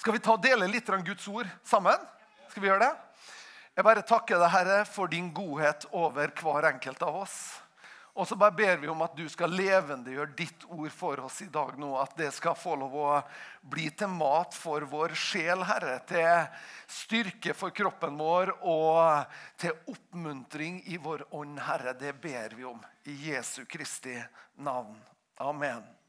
Skal vi ta og dele litt av Guds ord sammen? Skal vi gjøre det? Jeg bare takker deg, Herre, for din godhet over hver enkelt av oss. Og så bare ber vi om at du skal levendegjøre ditt ord for oss i dag nå. At det skal få lov å bli til mat for vår sjel, Herre. Til styrke for kroppen vår og til oppmuntring i vår ånd, Herre. Det ber vi om i Jesu Kristi navn. Amen.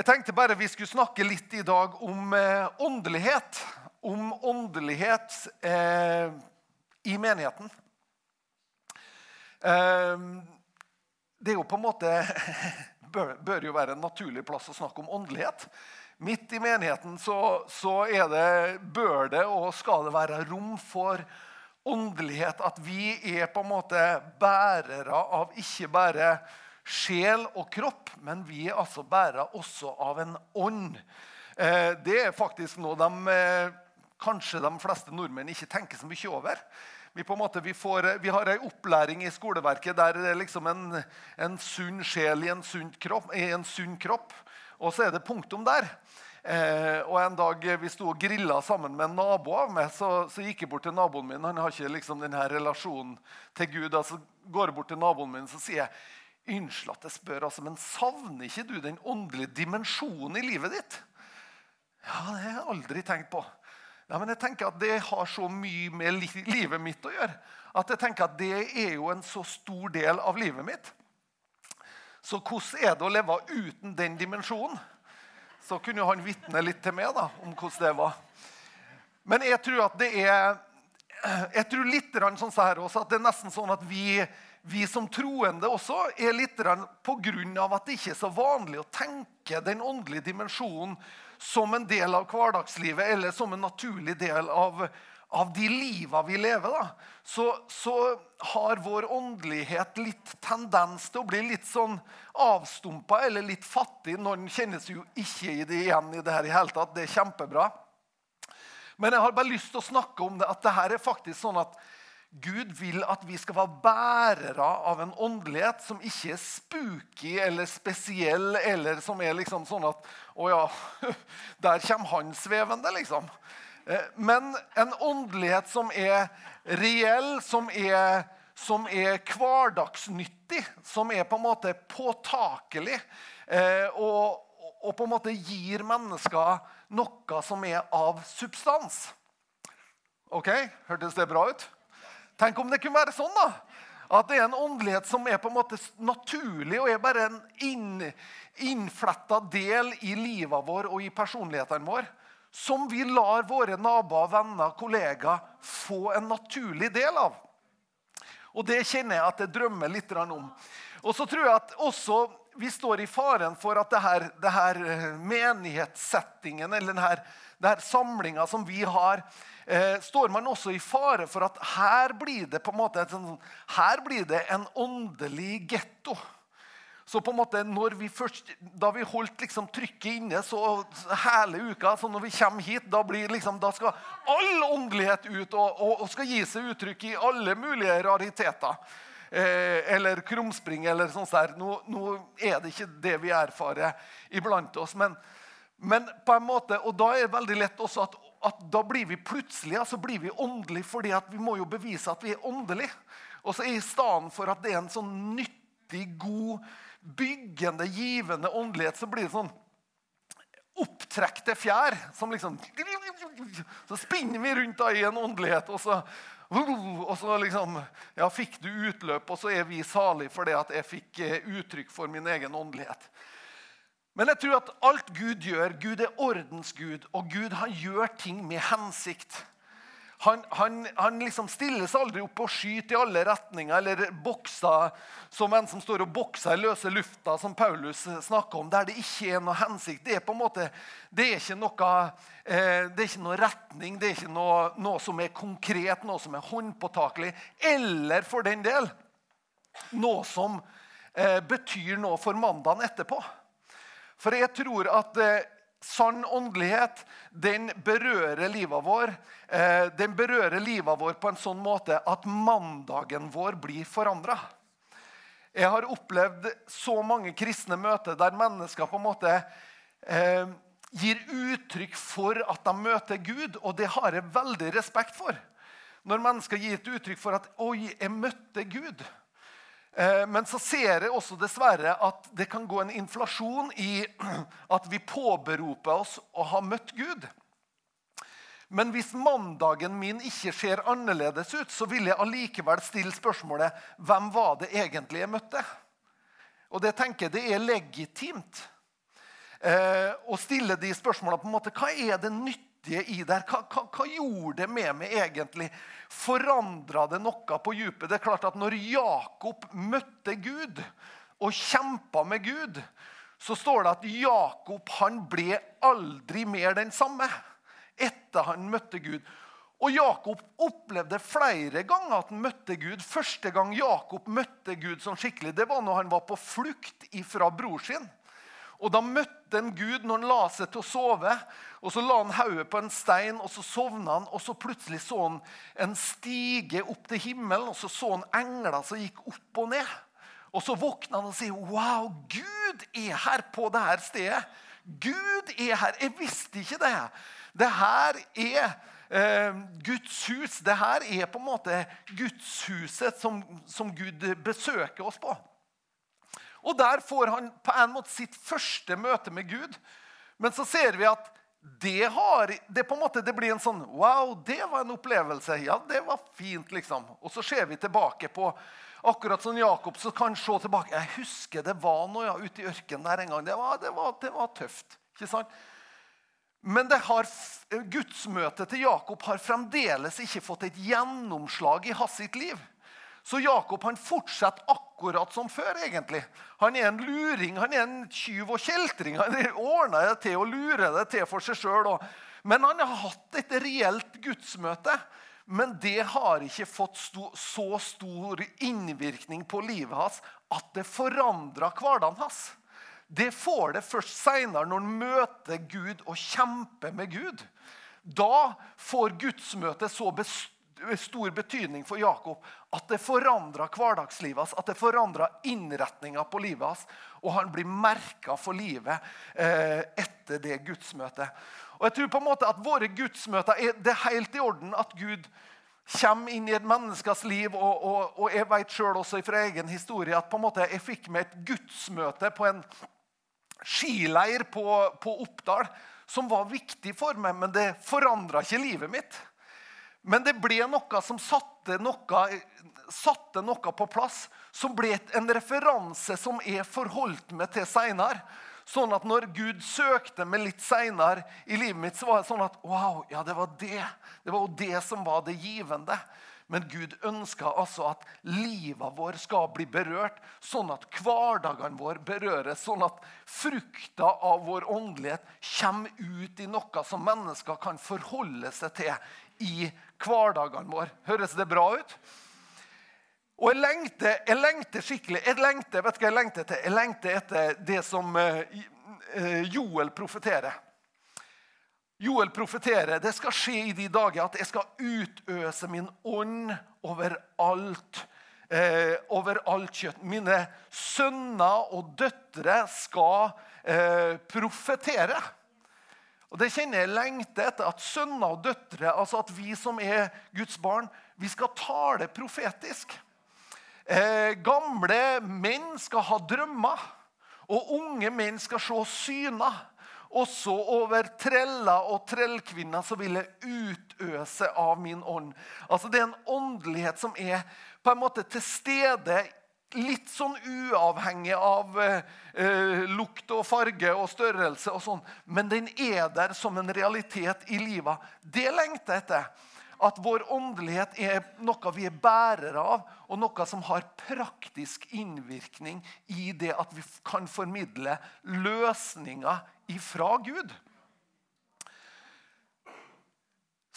Jeg tenkte bare vi skulle snakke litt i dag om eh, åndelighet. Om åndelighet eh, i menigheten. Eh, det er jo på en måte bør, bør, jo være en naturlig plass å snakke om åndelighet. Midt i menigheten så, så det, bør det og skal det være rom for åndelighet. At vi er på en måte bærere av ikke bare sjel og kropp, men vi er altså bæra også av en ånd. Eh, det er faktisk noe de, eh, kanskje de fleste nordmenn ikke tenker så mye over. Vi, måte, vi, får, vi har en opplæring i skoleverket der det er liksom en, en sunn sjel i en sunn kropp, i en sunn kropp. Og så er det punktum der. Eh, og En dag vi sto og grilla sammen med en nabo av meg, så, så, gikk jeg bort til naboen min. Han har ikke liksom denne relasjonen til Gud. Altså, går jeg bort til naboen min så sier jeg, Unnskyld at jeg spør, altså, men savner ikke du den åndelige dimensjonen i livet ditt? Ja, det har jeg aldri tenkt på. Ja, men jeg tenker at Det har så mye med livet mitt å gjøre. At jeg tenker at det er jo en så stor del av livet mitt. Så hvordan er det å leve uten den dimensjonen? Så kunne han vitne litt til meg da, om hvordan det var. Men jeg tror at det er jeg tror litt sånn her også, at det er nesten sånn at vi vi som troende også er litt pga. at det ikke er så vanlig å tenke den åndelige dimensjonen som en del av hverdagslivet eller som en naturlig del av, av de liva vi lever, så, så, har vår åndelighet litt tendens til å bli litt sånn avstumpa eller litt fattig. Noen kjennes jo ikke i det igjen i det her i hele tatt. Det er kjempebra. Men jeg har bare lyst til å snakke om det, at det her er faktisk sånn at Gud vil at vi skal være bærere av en åndelighet som ikke er spooky eller spesiell, eller som er liksom sånn at Å ja, der kommer han svevende, liksom. Eh, men en åndelighet som er reell, som er, som er hverdagsnyttig, som er på en måte påtakelig, eh, og, og på en måte gir mennesker noe som er av substans. Ok, Hørtes det bra ut? Tenk om det kunne være sånn, da. At det er en åndelighet som er på en måte naturlig og er bare en inn, innfletta del i livet vår og i personligheten vår. Som vi lar våre naboer, venner, kollegaer få en naturlig del av. Og det kjenner jeg at jeg drømmer litt om. Og så tror jeg at også vi står i faren for at det her, det her eh, menighetssettingen eller denne, denne samlinga som vi har, eh, står man også i fare for at her blir det på en måte sånn, her blir det en åndelig getto. Så på en måte vi først, Da vi holdt liksom trykket inne så hele uka, så når vi kommer hit, da, liksom, da skal all åndelighet ut og, og, og, skal gi seg uttrykk i alle mulige rariteter. Eh, eller krumspring eller sånt der. Nå, nå, er det ikke det vi erfarer iblant oss. Men, men på en måte, og da er det veldig lett også at at da blir vi plutselig altså blir vi åndelige fordi vi må jo bevise at vi er åndelige. Og så I stedet for at det er en sånn nyttig, god, byggende, givende åndelighet, så blir det sånn opptrekte fjær. som liksom, Så spinner vi rundt da i en åndelighet, og så, og så liksom, ja, fikk du utløp, og så er vi salige for det at jeg fikk eh, uttrykk for min egen åndelighet. Men jeg tror at alt Gud gjør Gud er ordensgud, og Gud han gjør ting med hensikt. Han, han, han liksom stiller seg aldri opp og skyter i alle retninger eller bokser som en som står og bokser i løse lufta, som Paulus snakker om, der det ikke er noe hensikt. Det er på en måte, det er ikke noe, eh, det er ikke noe retning, det er ikke noe, noe som er konkret, noe som er håndpåtakelig, eller for den del noe som eh, betyr noe for mandagen etterpå. For jeg tror at eh, sann åndelighet den berører livet vår. Eh, den berører livet vår på en sånn måte at mandagen vår blir forandra. Jeg har opplevd så mange kristne møter der mennesker på en måte eh, gir uttrykk for at de møter Gud, og det har jeg veldig respekt for. Når mennesker gir et uttrykk for at 'oi, jeg møtte Gud'. Eh, men så ser jeg også dessverre at det kan gå en inflasjon i at vi påberoper oss å ha møtt Gud. Men hvis mandagen min ikke ser annerledes ut, så vil jeg allikevel stille spørsmålet hvem var det egentlig jeg møtte? Og det tenker jeg det er legitimt eh, å stille de spørsmålene. på en måte, Hva er det nyttige i der? Hva, hva, hva gjorde det med meg egentlig? Forandra det noe på djupet? Det er klart at når Jakob møtte Gud og kjempa med Gud, så står det at Jakob han ble aldri mer den samme etter han møtte Gud. Og Jakob opplevde flere ganger at han møtte Gud. Første gang Jakob møtte Gud sånn skikkelig, det var når han var på flukt fra bror sin. Og Da møtte han Gud når han la seg til å sove. og Så la han hodet på en stein, og så sovna han. og så Plutselig så han en stige opp til himmelen, og så så han engler som gikk opp og ned. Og Så våkna han og sier, 'Wow, Gud er her på dette stedet.' Gud er her. Jeg visste ikke det. Det her er eh, Guds hus. Det her er på en måte gudshuset som, som Gud besøker oss på. Og Der får han på en måte sitt første møte med Gud. Men så ser vi at det, har, det, måte, det blir en sånn Wow, det var en opplevelse. Ja, det var fint, liksom. Og så ser vi tilbake på Akkurat som Jakob så kan se tilbake. Jeg husker det var noe ja, ute i ørkenen der en gang. Det var, det var, det var tøft. ikke sant? Men har, gudsmøtet til Jakob har fremdeles ikke fått et gjennomslag i hans sitt liv. Så Jakob han fortsetter akkurat som før. egentlig. Han er en luring, han er en tyv og kjeltring. Han ordner det til og lurer det til for seg sjøl. Men han har hatt et reelt gudsmøte. Men det har ikke fått sto, så stor innvirkning på livet hans at det forandra hverdagen hans. Det får det først seinere, når han møter Gud og kjemper med Gud. Da får gudsmøtet så stor betydning for Jakob at det forandra hverdagslivet hans, at det forandra innretninga på livet hans. Og han blir merka for livet eh, etter det gudsmøtet. Og jeg tror på en måte at våre gudsmøter er, det er helt i orden at Gud kommer inn i et menneskes liv. Og, og, og jeg vet sjøl også fra egen historie at på en måte jeg fikk med et gudsmøte på en skileir på, på Oppdal som var viktig for meg, men det forandra ikke livet mitt. Men det ble noe som satte noe, satte noe på plass, som ble en referanse som jeg forholdt meg til seinere. Sånn at når Gud søkte meg litt seinere i livet mitt, så var det sånn at wow, ja, det var det. Det var jo det som var det givende. Men Gud ønsker altså at livet vår skal bli berørt, sånn at hverdagene vår berøres. Sånn at frukta av vår åndelighet kommer ut i noe som mennesker kan forholde seg til i hverdagene våre. Høres det bra ut? Og jeg lengter, jeg lengter skikkelig. Jeg lengter, vet du hva jeg lengter etter? Jeg lengter etter det som eh, eh, Joel profeterer. Joel profeterer det skal skje i de dager at jeg skal utøse min ånd over alt. Eh, over alt kjøtt. Mine sønner og døtre skal eh, profetere. Og Det kjenner jeg lengter etter. At sønner og døtre, altså at vi som er Guds barn, vi skal tale profetisk. Eh, gamle menn skal ha drømmer, og unge menn skal se syner. Også over treller og trellkvinner så vil jeg utøse av min ånd. Altså Det er en åndelighet som er på en måte til stede litt sånn uavhengig av eh, lukt og farge og størrelse. og sånn, Men den er der som en realitet i livet. Det lengter jeg etter. At vår åndelighet er noe vi er bærere av, og noe som har praktisk innvirkning i det at vi kan formidle løsninger ifra Gud.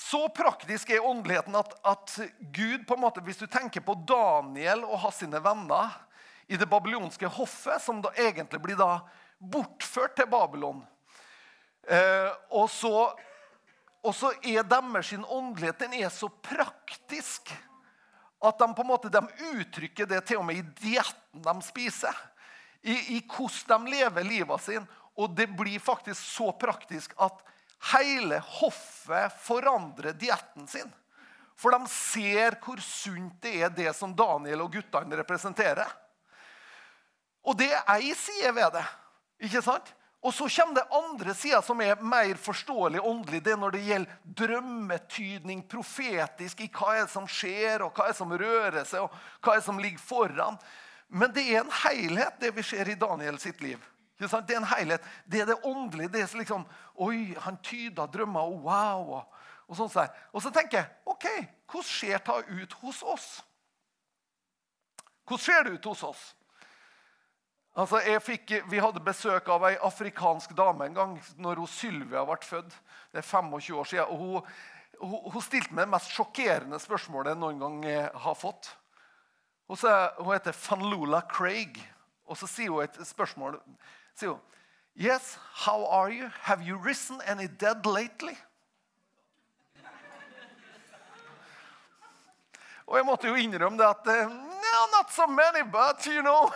Så praktisk er åndeligheten at, at, Gud på en måte, Hvis du tenker på Daniel og hans sine venner i det babylonske hoffet, som da egentlig blir da bortført til Babylon eh, og, så, og så er deres åndelighet den er så praktisk at de på en måte de uttrykker det til og med i dietten de spiser. I, i hvordan de lever livet sin. Og det blir faktisk så praktisk at hele hoffet forandrer dietten sin. For de ser hvor sunt det er, det som Daniel og guttene representerer. Og det er ei side ved det. ikke sant? Og så kommer det andre sida som er mer forståelig åndelig. Det er når det gjelder drømmetydning, profetisk, i hva er det som skjer, og hva er det som rører seg, og hva er det som ligger foran. Men det er en helhet, det vi ser i Daniel sitt liv. Det er en helhet. Det er det åndelige. Det er liksom Oi, han tyda drømmer, og wow. Og, og, sånn og så tenker jeg OK, hvordan ser det ut hos oss? Hvordan ser det ut hos oss? Altså, fikk, vi hadde besøk av ei afrikansk dame en gang når hun Sylvia ble født. Det er 25 år siden. og Hun, hun, hun stilte meg det mest sjokkerende spørsmålet jeg noen gang har fått. Hun, hun heter Fanlula Craig, og så sier hun et spørsmål. Sier hun, Yes, how are you? Have you risen any dead lately? Og jeg måtte jo innrømme det at eh, no, not so many, but you know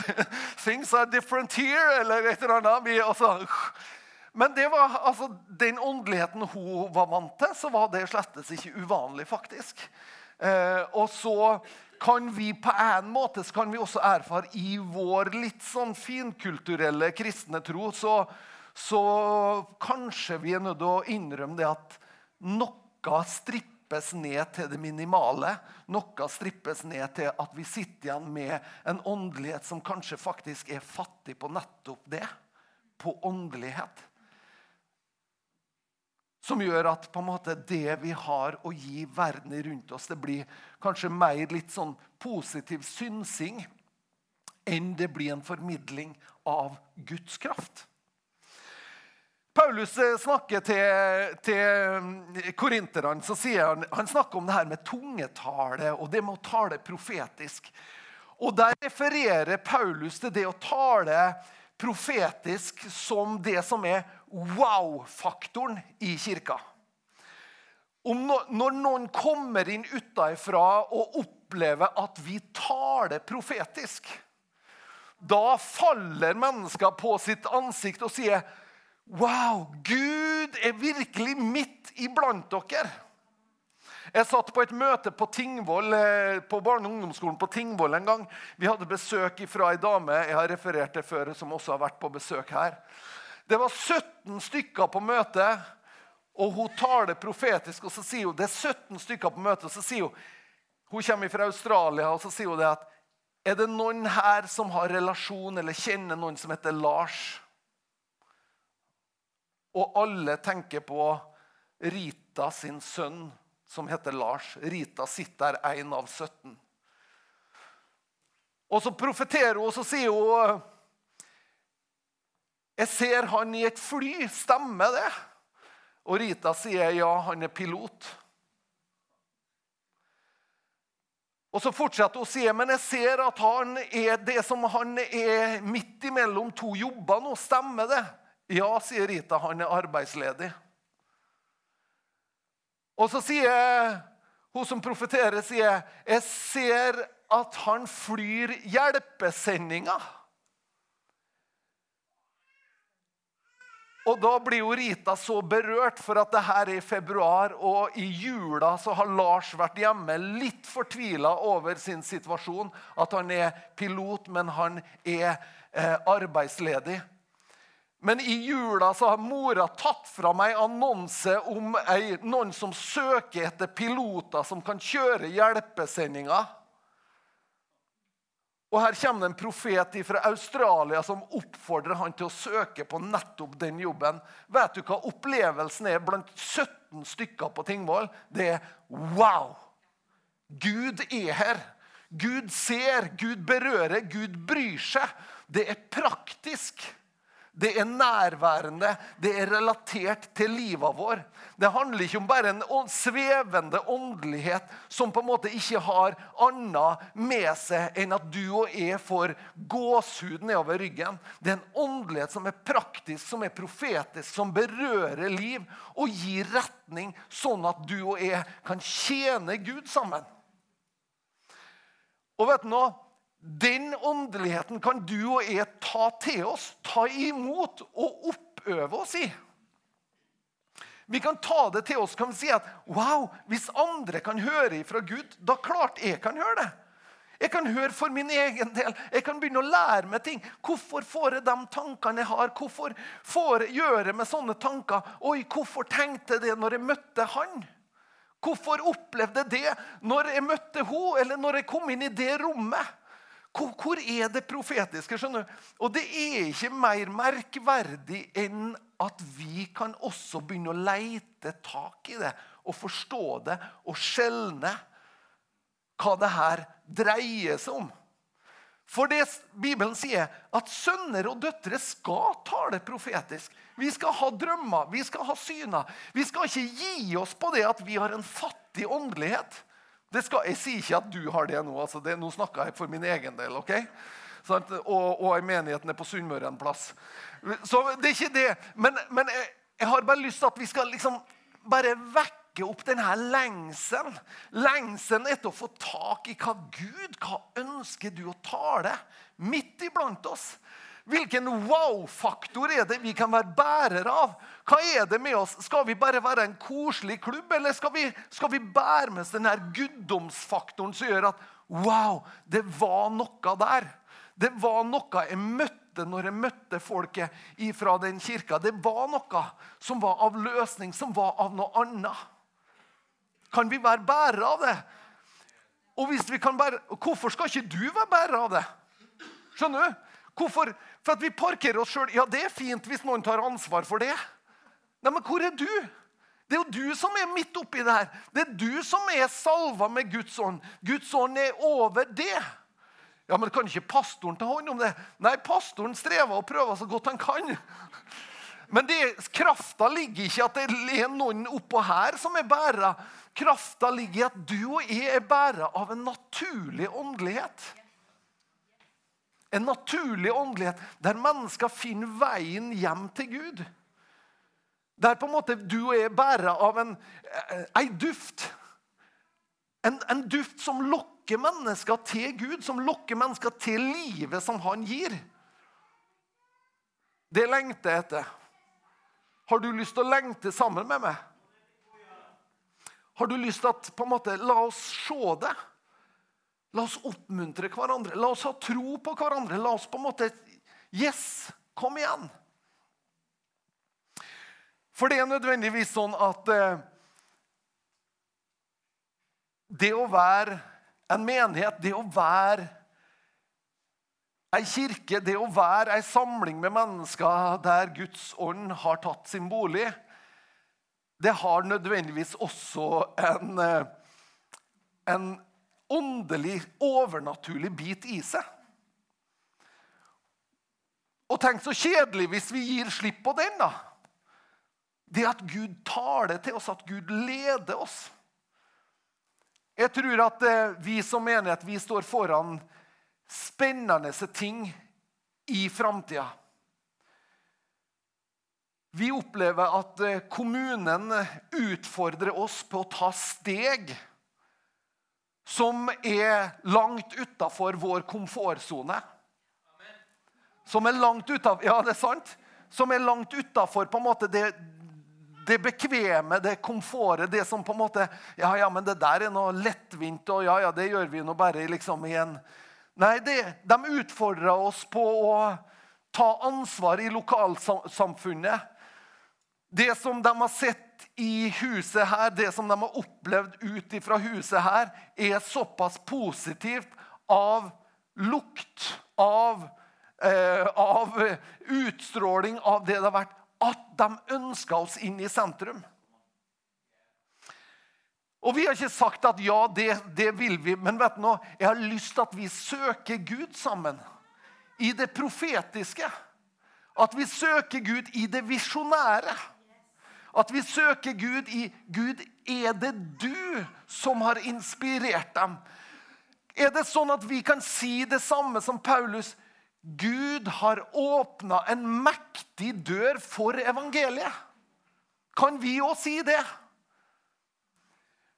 Things are different here, eller et eller annet. Altså, men det var, altså, den åndeligheten hun var vant til, så var det slettes ikke uvanlig, faktisk. Eh, og så kan vi på en måte så kan vi også erfare i vår litt sånn finkulturelle kristne tro, så, så kanskje vi er nødt til å innrømme det at noe strippes ned til det minimale. Noe strippes ned til at vi sitter igjen med en åndelighet som kanskje faktisk er fattig på nettopp det. På åndelighet. Som gjør at på en måte det vi har å gi verden rundt oss, det blir kanskje mer litt sånn positiv synsing enn det blir en formidling av Guds kraft. Paulus eh, snakker til, til korinterne, så sier han, han snakker om det her med tungetale og det med å tale profetisk. Og Der refererer Paulus til det å tale profetisk som det som er wow-faktoren i kirka. No, når noen kommer inn utenfra og opplever at vi taler profetisk, da faller mennesker på sitt ansikt og sier Wow! Gud er virkelig midt iblant dere. Jeg satt på et møte på Tingvoll, eh, på barne- og ungdomsskolen på Tingvoll en gang. Vi hadde besøk fra ei dame jeg har referert til før, som også har vært på besøk her. Det var 17 stykker på møtet, og hun taler profetisk. og så sier hun, Det er 17 stykker på møtet, og så sier hun Hun kommer fra Australia, og så sier hun det at Er det noen her som har relasjon eller kjenner noen som heter Lars? Og alle tenker på Rita sin sønn, som heter Lars. Rita sitter der, én av 17. Og så profeterer hun, og så sier hun Jeg ser han i et fly. Stemmer det? Og Rita sier ja, han er pilot. Og så fortsetter hun å si men jeg ser at han er det som han er midt imellom to jobber nå. Stemmer det? Ja, sier Rita, han er arbeidsledig. Og så sier hun som profeterer, sier, jeg ser at han flyr hjelpesendinger. Og Da blir jo Rita så berørt, for at det her er i februar, og i jula så har Lars vært hjemme litt fortvila over sin situasjon. At han er pilot, men han er eh, arbeidsledig. Men i jula så har mora tatt fra meg annonse om ei, noen som søker etter piloter som kan kjøre hjelpesendinger. Og Her kommer det en profet fra Australia som oppfordrer han til å søke på nettopp den jobben. Vet du hva opplevelsen er blant 17 stykker på Tingvoll? Det er wow! Gud er her. Gud ser, Gud berører, Gud bryr seg. Det er praktisk. Det er nærværende, det er relatert til livet vår. Det handler ikke om bare en svevende åndelighet som på en måte ikke har annet med seg enn at du og jeg får gåsehud nedover ryggen. Det er en åndelighet som er praktisk, som er profetisk, som berører liv og gir retning, sånn at du og jeg kan tjene Gud sammen. Og vet du noe? Den åndeligheten kan du og jeg ta til oss, ta imot og oppøve oss i. Vi kan ta det til oss kan vi si at wow, hvis andre kan høre fra Gud, da klart jeg kan høre det. Jeg kan høre for min egen del. Jeg kan begynne å lære meg ting. Hvorfor får jeg de tankene jeg har? Hvorfor får jeg gjøre med sånne tanker? Oi, hvorfor tenkte jeg det når jeg møtte han? Hvorfor opplevde jeg det når jeg møtte henne, eller når jeg kom inn i det rommet? Hvor, hvor er det profetiske? skjønner du? Og det er ikke mer merkverdig enn at vi kan også begynne å leite tak i det og forstå det og skjelne hva det her dreier seg om. For det Bibelen sier, at sønner og døtre skal tale profetisk. Vi skal ha drømmer, vi skal ha syner. Vi skal ikke gi oss på det at vi har en fattig åndelighet. Skal, jeg sier ikke at du har det nå. altså det, Nå snakker jeg for min egen del. ok? Sånn, og, og menigheten er på Sunnmøre en plass. Så det er ikke det. Men, men jeg, jeg, har bare lyst til at vi skal liksom bare vekke opp denne lengselen. Lengselen etter å få tak i hva Gud Hva ønsker du å tale midt iblant oss? Hvilken wow-faktor er det vi kan være bærere av? Hva er det med oss? Skal vi bare være en koselig klubb, eller skal vi, skal vi bære med oss denne guddomsfaktoren som gjør at wow, det var noe der? Det var noe jeg møtte når jeg møtte folket fra den kirka. Det var noe som var av løsning, som var av noe annet. Kan vi være bærere av det? Og hvis vi kan bære, Hvorfor skal ikke du være bærer av det? Skjønner du? Hvorfor? For at vi parkerer oss sjøl. Ja, det er fint hvis noen tar ansvar for det. Nei, Men hvor er du? Det er jo du som er midt oppi det her. Det er du som er salva med Guds ånd. Guds ånd er over det. Ja, men Kan ikke pastoren ta hånd om det? Nei, pastoren strever og prøver så godt han kan. Men det, krafta ligger ikke i at det er noen oppå her som er bærere. Krafta ligger i at du og jeg er bærere av en naturlig åndelighet. En naturlig åndelighet der mennesker finner veien hjem til Gud. Der på en måte du og jeg er bærere av en, eh, en duft. En, en, duft som lokker mennesker til Gud, som lokker mennesker til livet som han gir. Det lengter jeg etter. Har du lyst til å lengte sammen med meg? Har du lyst til at på en måte, La oss se det. La oss oppmuntre hverandre. La oss ha tro på hverandre. La oss på en måte Yes, kom igjen. For det er nødvendigvis sånn at eh, det å være en menighet, det å være Ei kirke, det å være ei samling med mennesker der Guds ånd har tatt sin bolig, det har nødvendigvis også en, eh, en åndelig, overnaturlig bit i seg. Og tenk så kjedelig hvis vi gir slipp på den. da. Det at Gud taler til oss, at Gud leder oss. Jeg tror at eh, vi som menighet vi står foran spennende ting i framtida. Vi opplever at eh, kommunen utfordrer oss på å ta steg som er langt utafor vår komfortsone. Som er langt utafor Ja, det er sant. Som er langt utafor det, det bekvemme, det komfortet, det som på en måte Ja, ja, men det der er noe lettvint, og ja, ja, det gjør vi nå bare liksom i en Nei, det, de utfordra oss på å ta ansvar i lokalsamfunnet. Det som de har sett i huset her, det som de har opplevd ut fra huset her, er såpass positivt av lukt, av, eh, av utstråling av det det har vært, at de ønska oss inn i sentrum. Og vi har ikke sagt at ja, det, det vil vi, men vet du nå, jeg har lyst til at vi søker Gud sammen. I det profetiske. At vi søker Gud i det visjonære. At vi søker Gud i Gud, er det du som har inspirert dem? Er det sånn at vi kan si det samme som Paulus? Gud har åpna en mektig dør for evangeliet. Kan vi òg si det?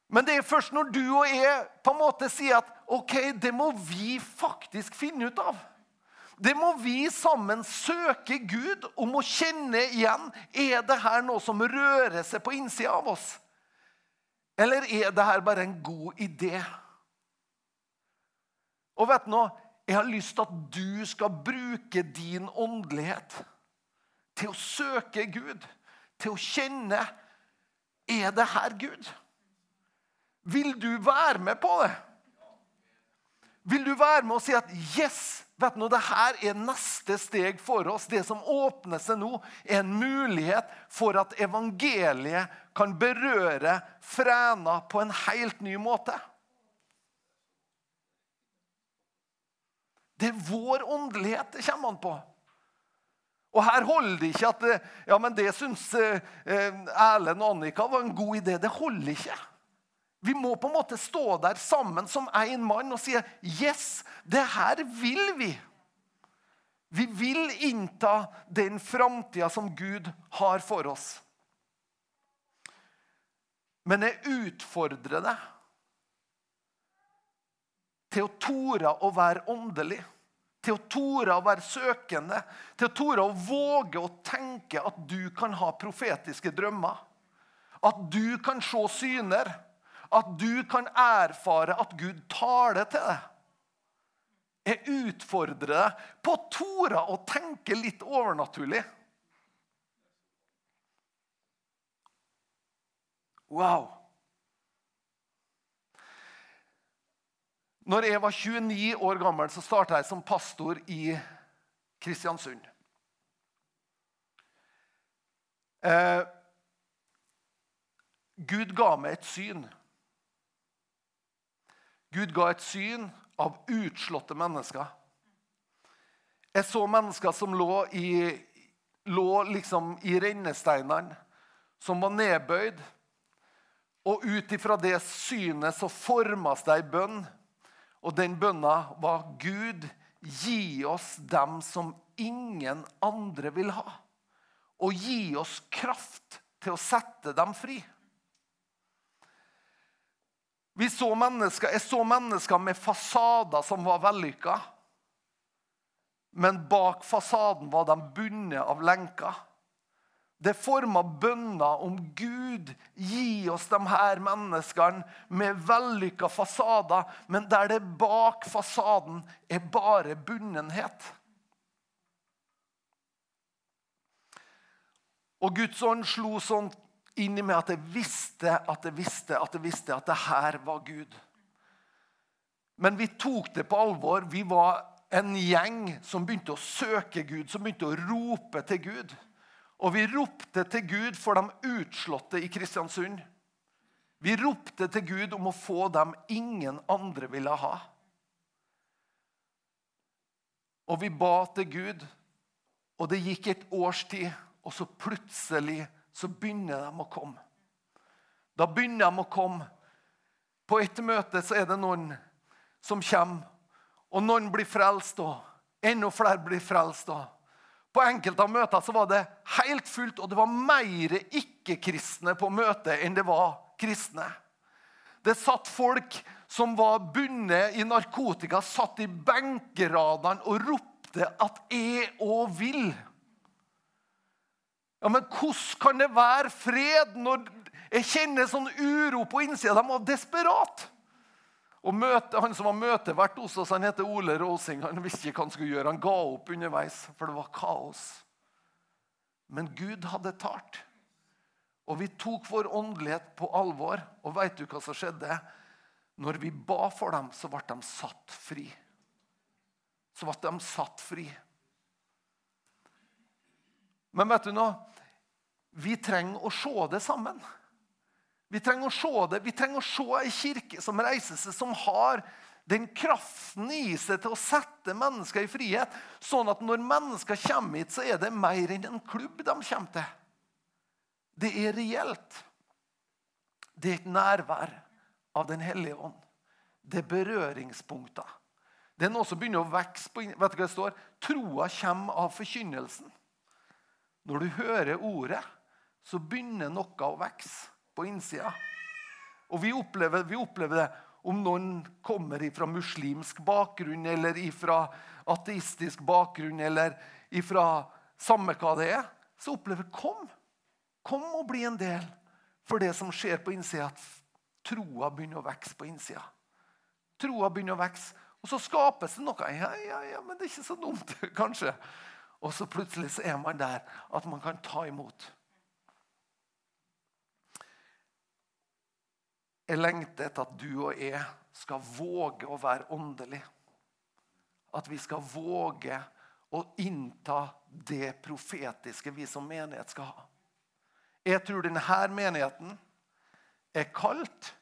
Men det er først når du og jeg på en måte sier at ok, det må vi faktisk finne ut av. Det må vi sammen søke Gud om å kjenne igjen. Er det her noe som rører seg på innsida av oss? Eller er det her bare en god idé? Og vet du noe? Jeg har lyst til at du skal bruke din åndelighet til å søke Gud, til å kjenne Er det her Gud? Vil du være med på det? Vil du være med og si at yes, vet du, det her er neste steg for oss. Det som åpner seg nå, er en mulighet for at evangeliet kan berøre Fræna på en helt ny måte. Det er vår åndelighet det kommer an på. Og her holder det ikke at ja, men det syns eh, Erlend og Annika var en god idé. Det holder ikke. Vi må på en måte stå der sammen som én mann og si yes, det her vil vi. Vi vil innta den framtida som Gud har for oss. Men jeg utfordrer deg til å tore å være åndelig. Til å tore å være søkende. Til å tore å våge å tenke at du kan ha profetiske drømmer. At du kan se syner. At du kan erfare at Gud taler til deg. Jeg utfordrer deg på å tore å tenke litt overnaturlig. Wow! Når jeg var 29 år gammel, så starta jeg som pastor i Kristiansund. Eh, Gud ga meg et syn. Gud ga et syn av utslåtte mennesker. Jeg så mennesker som lå i, lå liksom i rennesteinene, som var nedbøyd. Og ut ifra det synet så formes det ei bønn og den bønna var Gud, gi oss dem som ingen andre vil ha. Og gi oss kraft til å sette dem fri. Vi så mennesker, jeg så mennesker med fasader som var vellykka. Men bak fasaden var de bundet av lenker. Det forma bønner om Gud, gi oss de her menneskene med vellykka fasader, men der det bak fasaden er bare bunnenhet. Og Guds ånd slo sånn inn i meg at jeg visste at jeg visste at jeg visste at det her var Gud. Men vi tok det på alvor. Vi var en gjeng som begynte å søke Gud, som begynte å rope til Gud. Og vi ropte til Gud for de utslåtte i Kristiansund. Vi ropte til Gud om å få dem ingen andre ville ha. Og vi ba til Gud, og det gikk et års tid, og så plutselig så begynner de å komme. Da begynner de å komme. På et møte så er det noen som kommer, og noen blir frelst, og enda flere blir frelst. og på enkelte av møtene så var det helt fullt, og det var mer ikke-kristne på møtet enn det var kristne. Det satt folk som var bundet i narkotika, satt i benkeradene og ropte at 'jeg òg vil'. Ja, Men hvordan kan det være fred når jeg kjenner sånn uro på innsida? De var desperate. Og møte, Han som var møtevert hos oss, han heter Ole Råsing. Han visste ikke hva han skulle gjøre. Han ga opp underveis, for det var kaos. Men Gud hadde talt. Og vi tok vår åndelighet på alvor. Og veit du hva som skjedde? Når vi ba for dem, så ble de satt fri. Så ble de satt fri. Men vet du noe? Vi trenger å se det sammen. Vi trenger å se det. Vi trenger å se ei kirke som reiser seg, som har den kraften i seg til å sette mennesker i frihet. Sånn at når mennesker kommer hit, så er det mer enn en klubb de kommer til. Det er reelt. Det er et nærvær av Den hellige ånd. Det er berøringspunkter. Det er noe som begynner å vokse Vet du hva det står? Troa kommer av forkynnelsen. Når du hører ordet, så begynner noe å vokse på innsida. Og vi opplever, vi opplever det. om noen kommer fra muslimsk bakgrunn eller fra ateistisk bakgrunn eller fra samme hva det er, så opplever kom. Kom og bli en del for det som skjer på innsida, at troa begynner å vokse på innsida. Troa begynner å vokse, og så skapes det noe. Ja, ja, ja, men det er ikke så dumt, kanskje. Og så plutselig så er man der at man kan ta imot. Jeg lengter etter at du og jeg skal våge å være åndelig. At vi skal våge å innta det profetiske vi som menighet skal ha. Jeg tror denne menigheten er kalt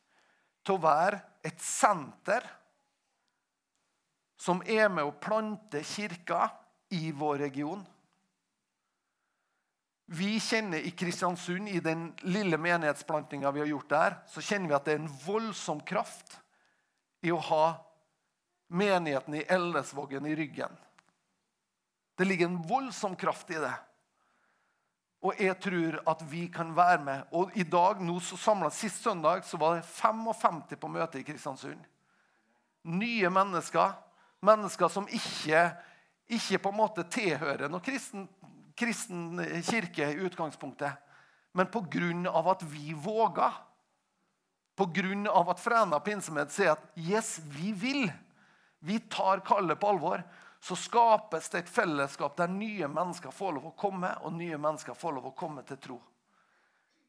til å være et senter som er med å plante kirka i vår region. Vi kjenner i Kristiansund, i den lille menighetsplantinga vi har gjort der, så kjenner vi at det er en voldsom kraft i å ha menigheten i Ellesvågen i ryggen. Det ligger en voldsom kraft i det. Og jeg tror at vi kan være med. Og i dag, nå så samlet, Sist søndag så var det 55 på møte i Kristiansund. Nye mennesker. Mennesker som ikke, ikke på en måte tilhører noen kristen, kristen kirke i utgangspunktet. Men pga. at vi våger, pga. at Fræna pinsemed sier at 'yes, vi vil', vi tar kallet på alvor, så skapes det et fellesskap der nye mennesker får lov å komme, og nye mennesker får lov å komme til tro.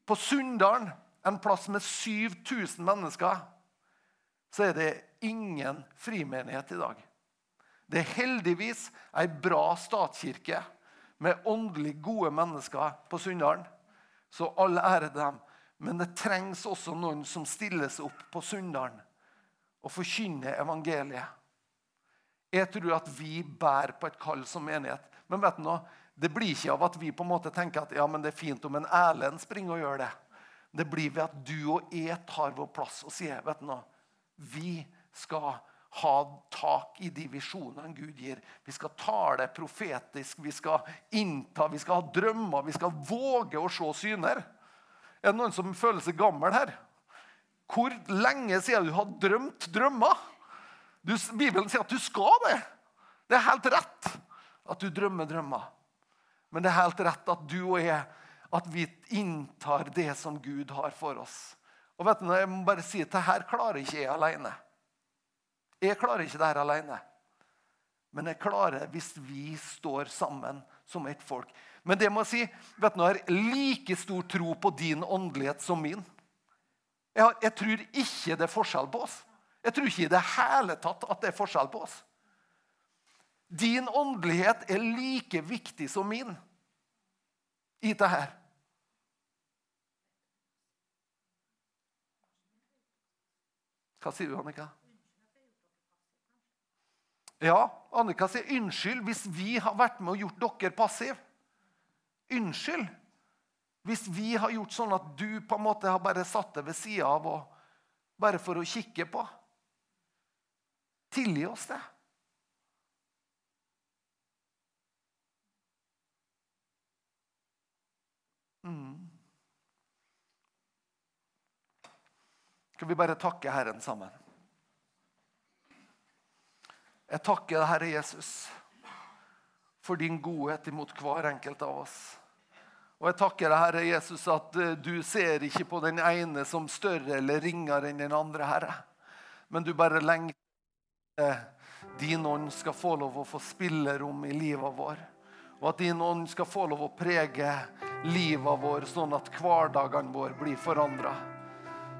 På Sunndalen, en plass med 7000 mennesker, så er det ingen frimenighet i dag. Det er heldigvis ei bra statskirke med åndelig gode mennesker på Sunndalen. Så all ære dem. Men det trengs også noen som stiller seg opp på Sunndalen og forkynner evangeliet. Jeg tror at vi bærer på et kall som menighet. Men vet du noe? det blir ikke av at vi på en måte tenker at ja, men det er fint om en Erlend springer og gjør det. Det blir ved at du og jeg tar vår plass og sier vet du noe? vi skal ha tak i de visjonene Gud gir. Vi skal tale profetisk, vi skal innta, vi skal ha drømmer, vi skal våge å se syner. Er det noen som føler seg gammel her? Hvor lenge siden du har drømt drømmer? Du, Bibelen sier at du skal det. Det er helt rett at du drømmer drømmer. Men det er helt rett at du og jeg at vi inntar det som Gud har for oss. Og vet du, Jeg må bare si at det her klarer ikke jeg alene. Jeg klarer ikke det her alene. Men jeg klarer hvis vi står sammen som et folk. Men det må jeg si, vet du, jeg har like stor tro på din åndelighet som min. Jeg, har, jeg tror ikke det er forskjell på oss. Jeg tror ikke i det hele tatt at det er forskjell på oss. Din åndelighet er like viktig som min i det her. Hva sier du, Annika? Ja, Annika sier unnskyld hvis vi har vært med og gjort dere passive. Unnskyld hvis vi har gjort sånn at du på en måte har bare satt deg ved sida av og bare for å kikke på. Tilgi oss det. Mm. Skal vi bare takke Herren sammen? Jeg takker deg, Herre Jesus, for din godhet imot hver enkelt av oss. Og jeg takker deg, Herre Jesus, at eh, du ser ikke på den ene som større eller ringere enn den andre, Herre. Men du bare lengter din ånd skal få lov å få spillerom i livet vår. Og at din ånd skal få lov å prege livet vår, sånn at hverdagene vår blir forandra.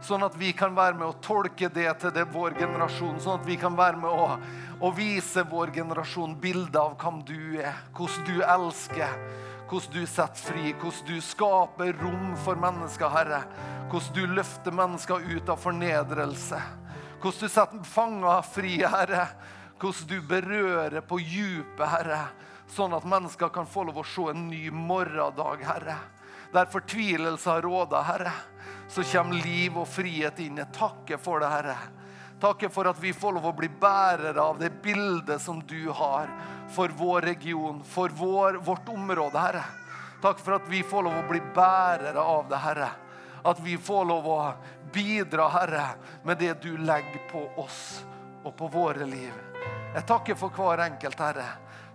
Sånn at vi kan være med å tolke det til det vår generasjon. Sånn at vi kan være med å, å vise vår generasjon bilder av hvem du er. Hvordan du elsker, hvordan du setter fri, hvordan du skaper rom for mennesker, Herre. Hvordan du løfter mennesker ut av fornedrelse. Hvordan du setter fanger fri, Herre. Hvordan du berører på djupet, Herre. Sånn at mennesker kan få lov å se en ny morgendag, Herre. Der fortvilelse har råda, Herre, så kommer liv og frihet inn. Jeg takker for det, Herre. Takker for at vi får lov å bli bærere av det bildet som du har for vår region, for vår, vårt område, Herre. Takk for at vi får lov å bli bærere av det, Herre at vi får lov å bidra, Herre, med det du legger på oss og på våre liv. Jeg takker for hver enkelt, Herre.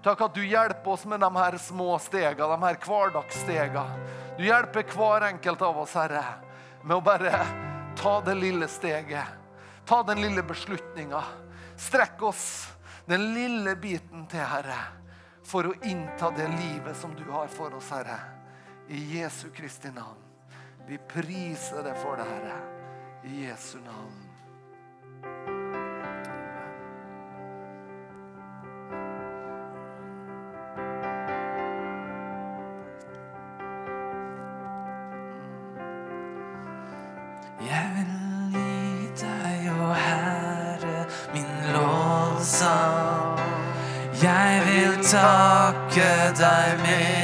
Takk at du hjelper oss med de her små stegene, de her hverdagsstegene. Du hjelper hver enkelt av oss, Herre, med å bare ta det lille steget. Ta den lille beslutninga. Strekk oss den lille biten til, Herre, for å innta det livet som du har for oss, Herre. I Jesu Kristi navn. Vi priser deg for det, Herre. I Jesu navn. Deg med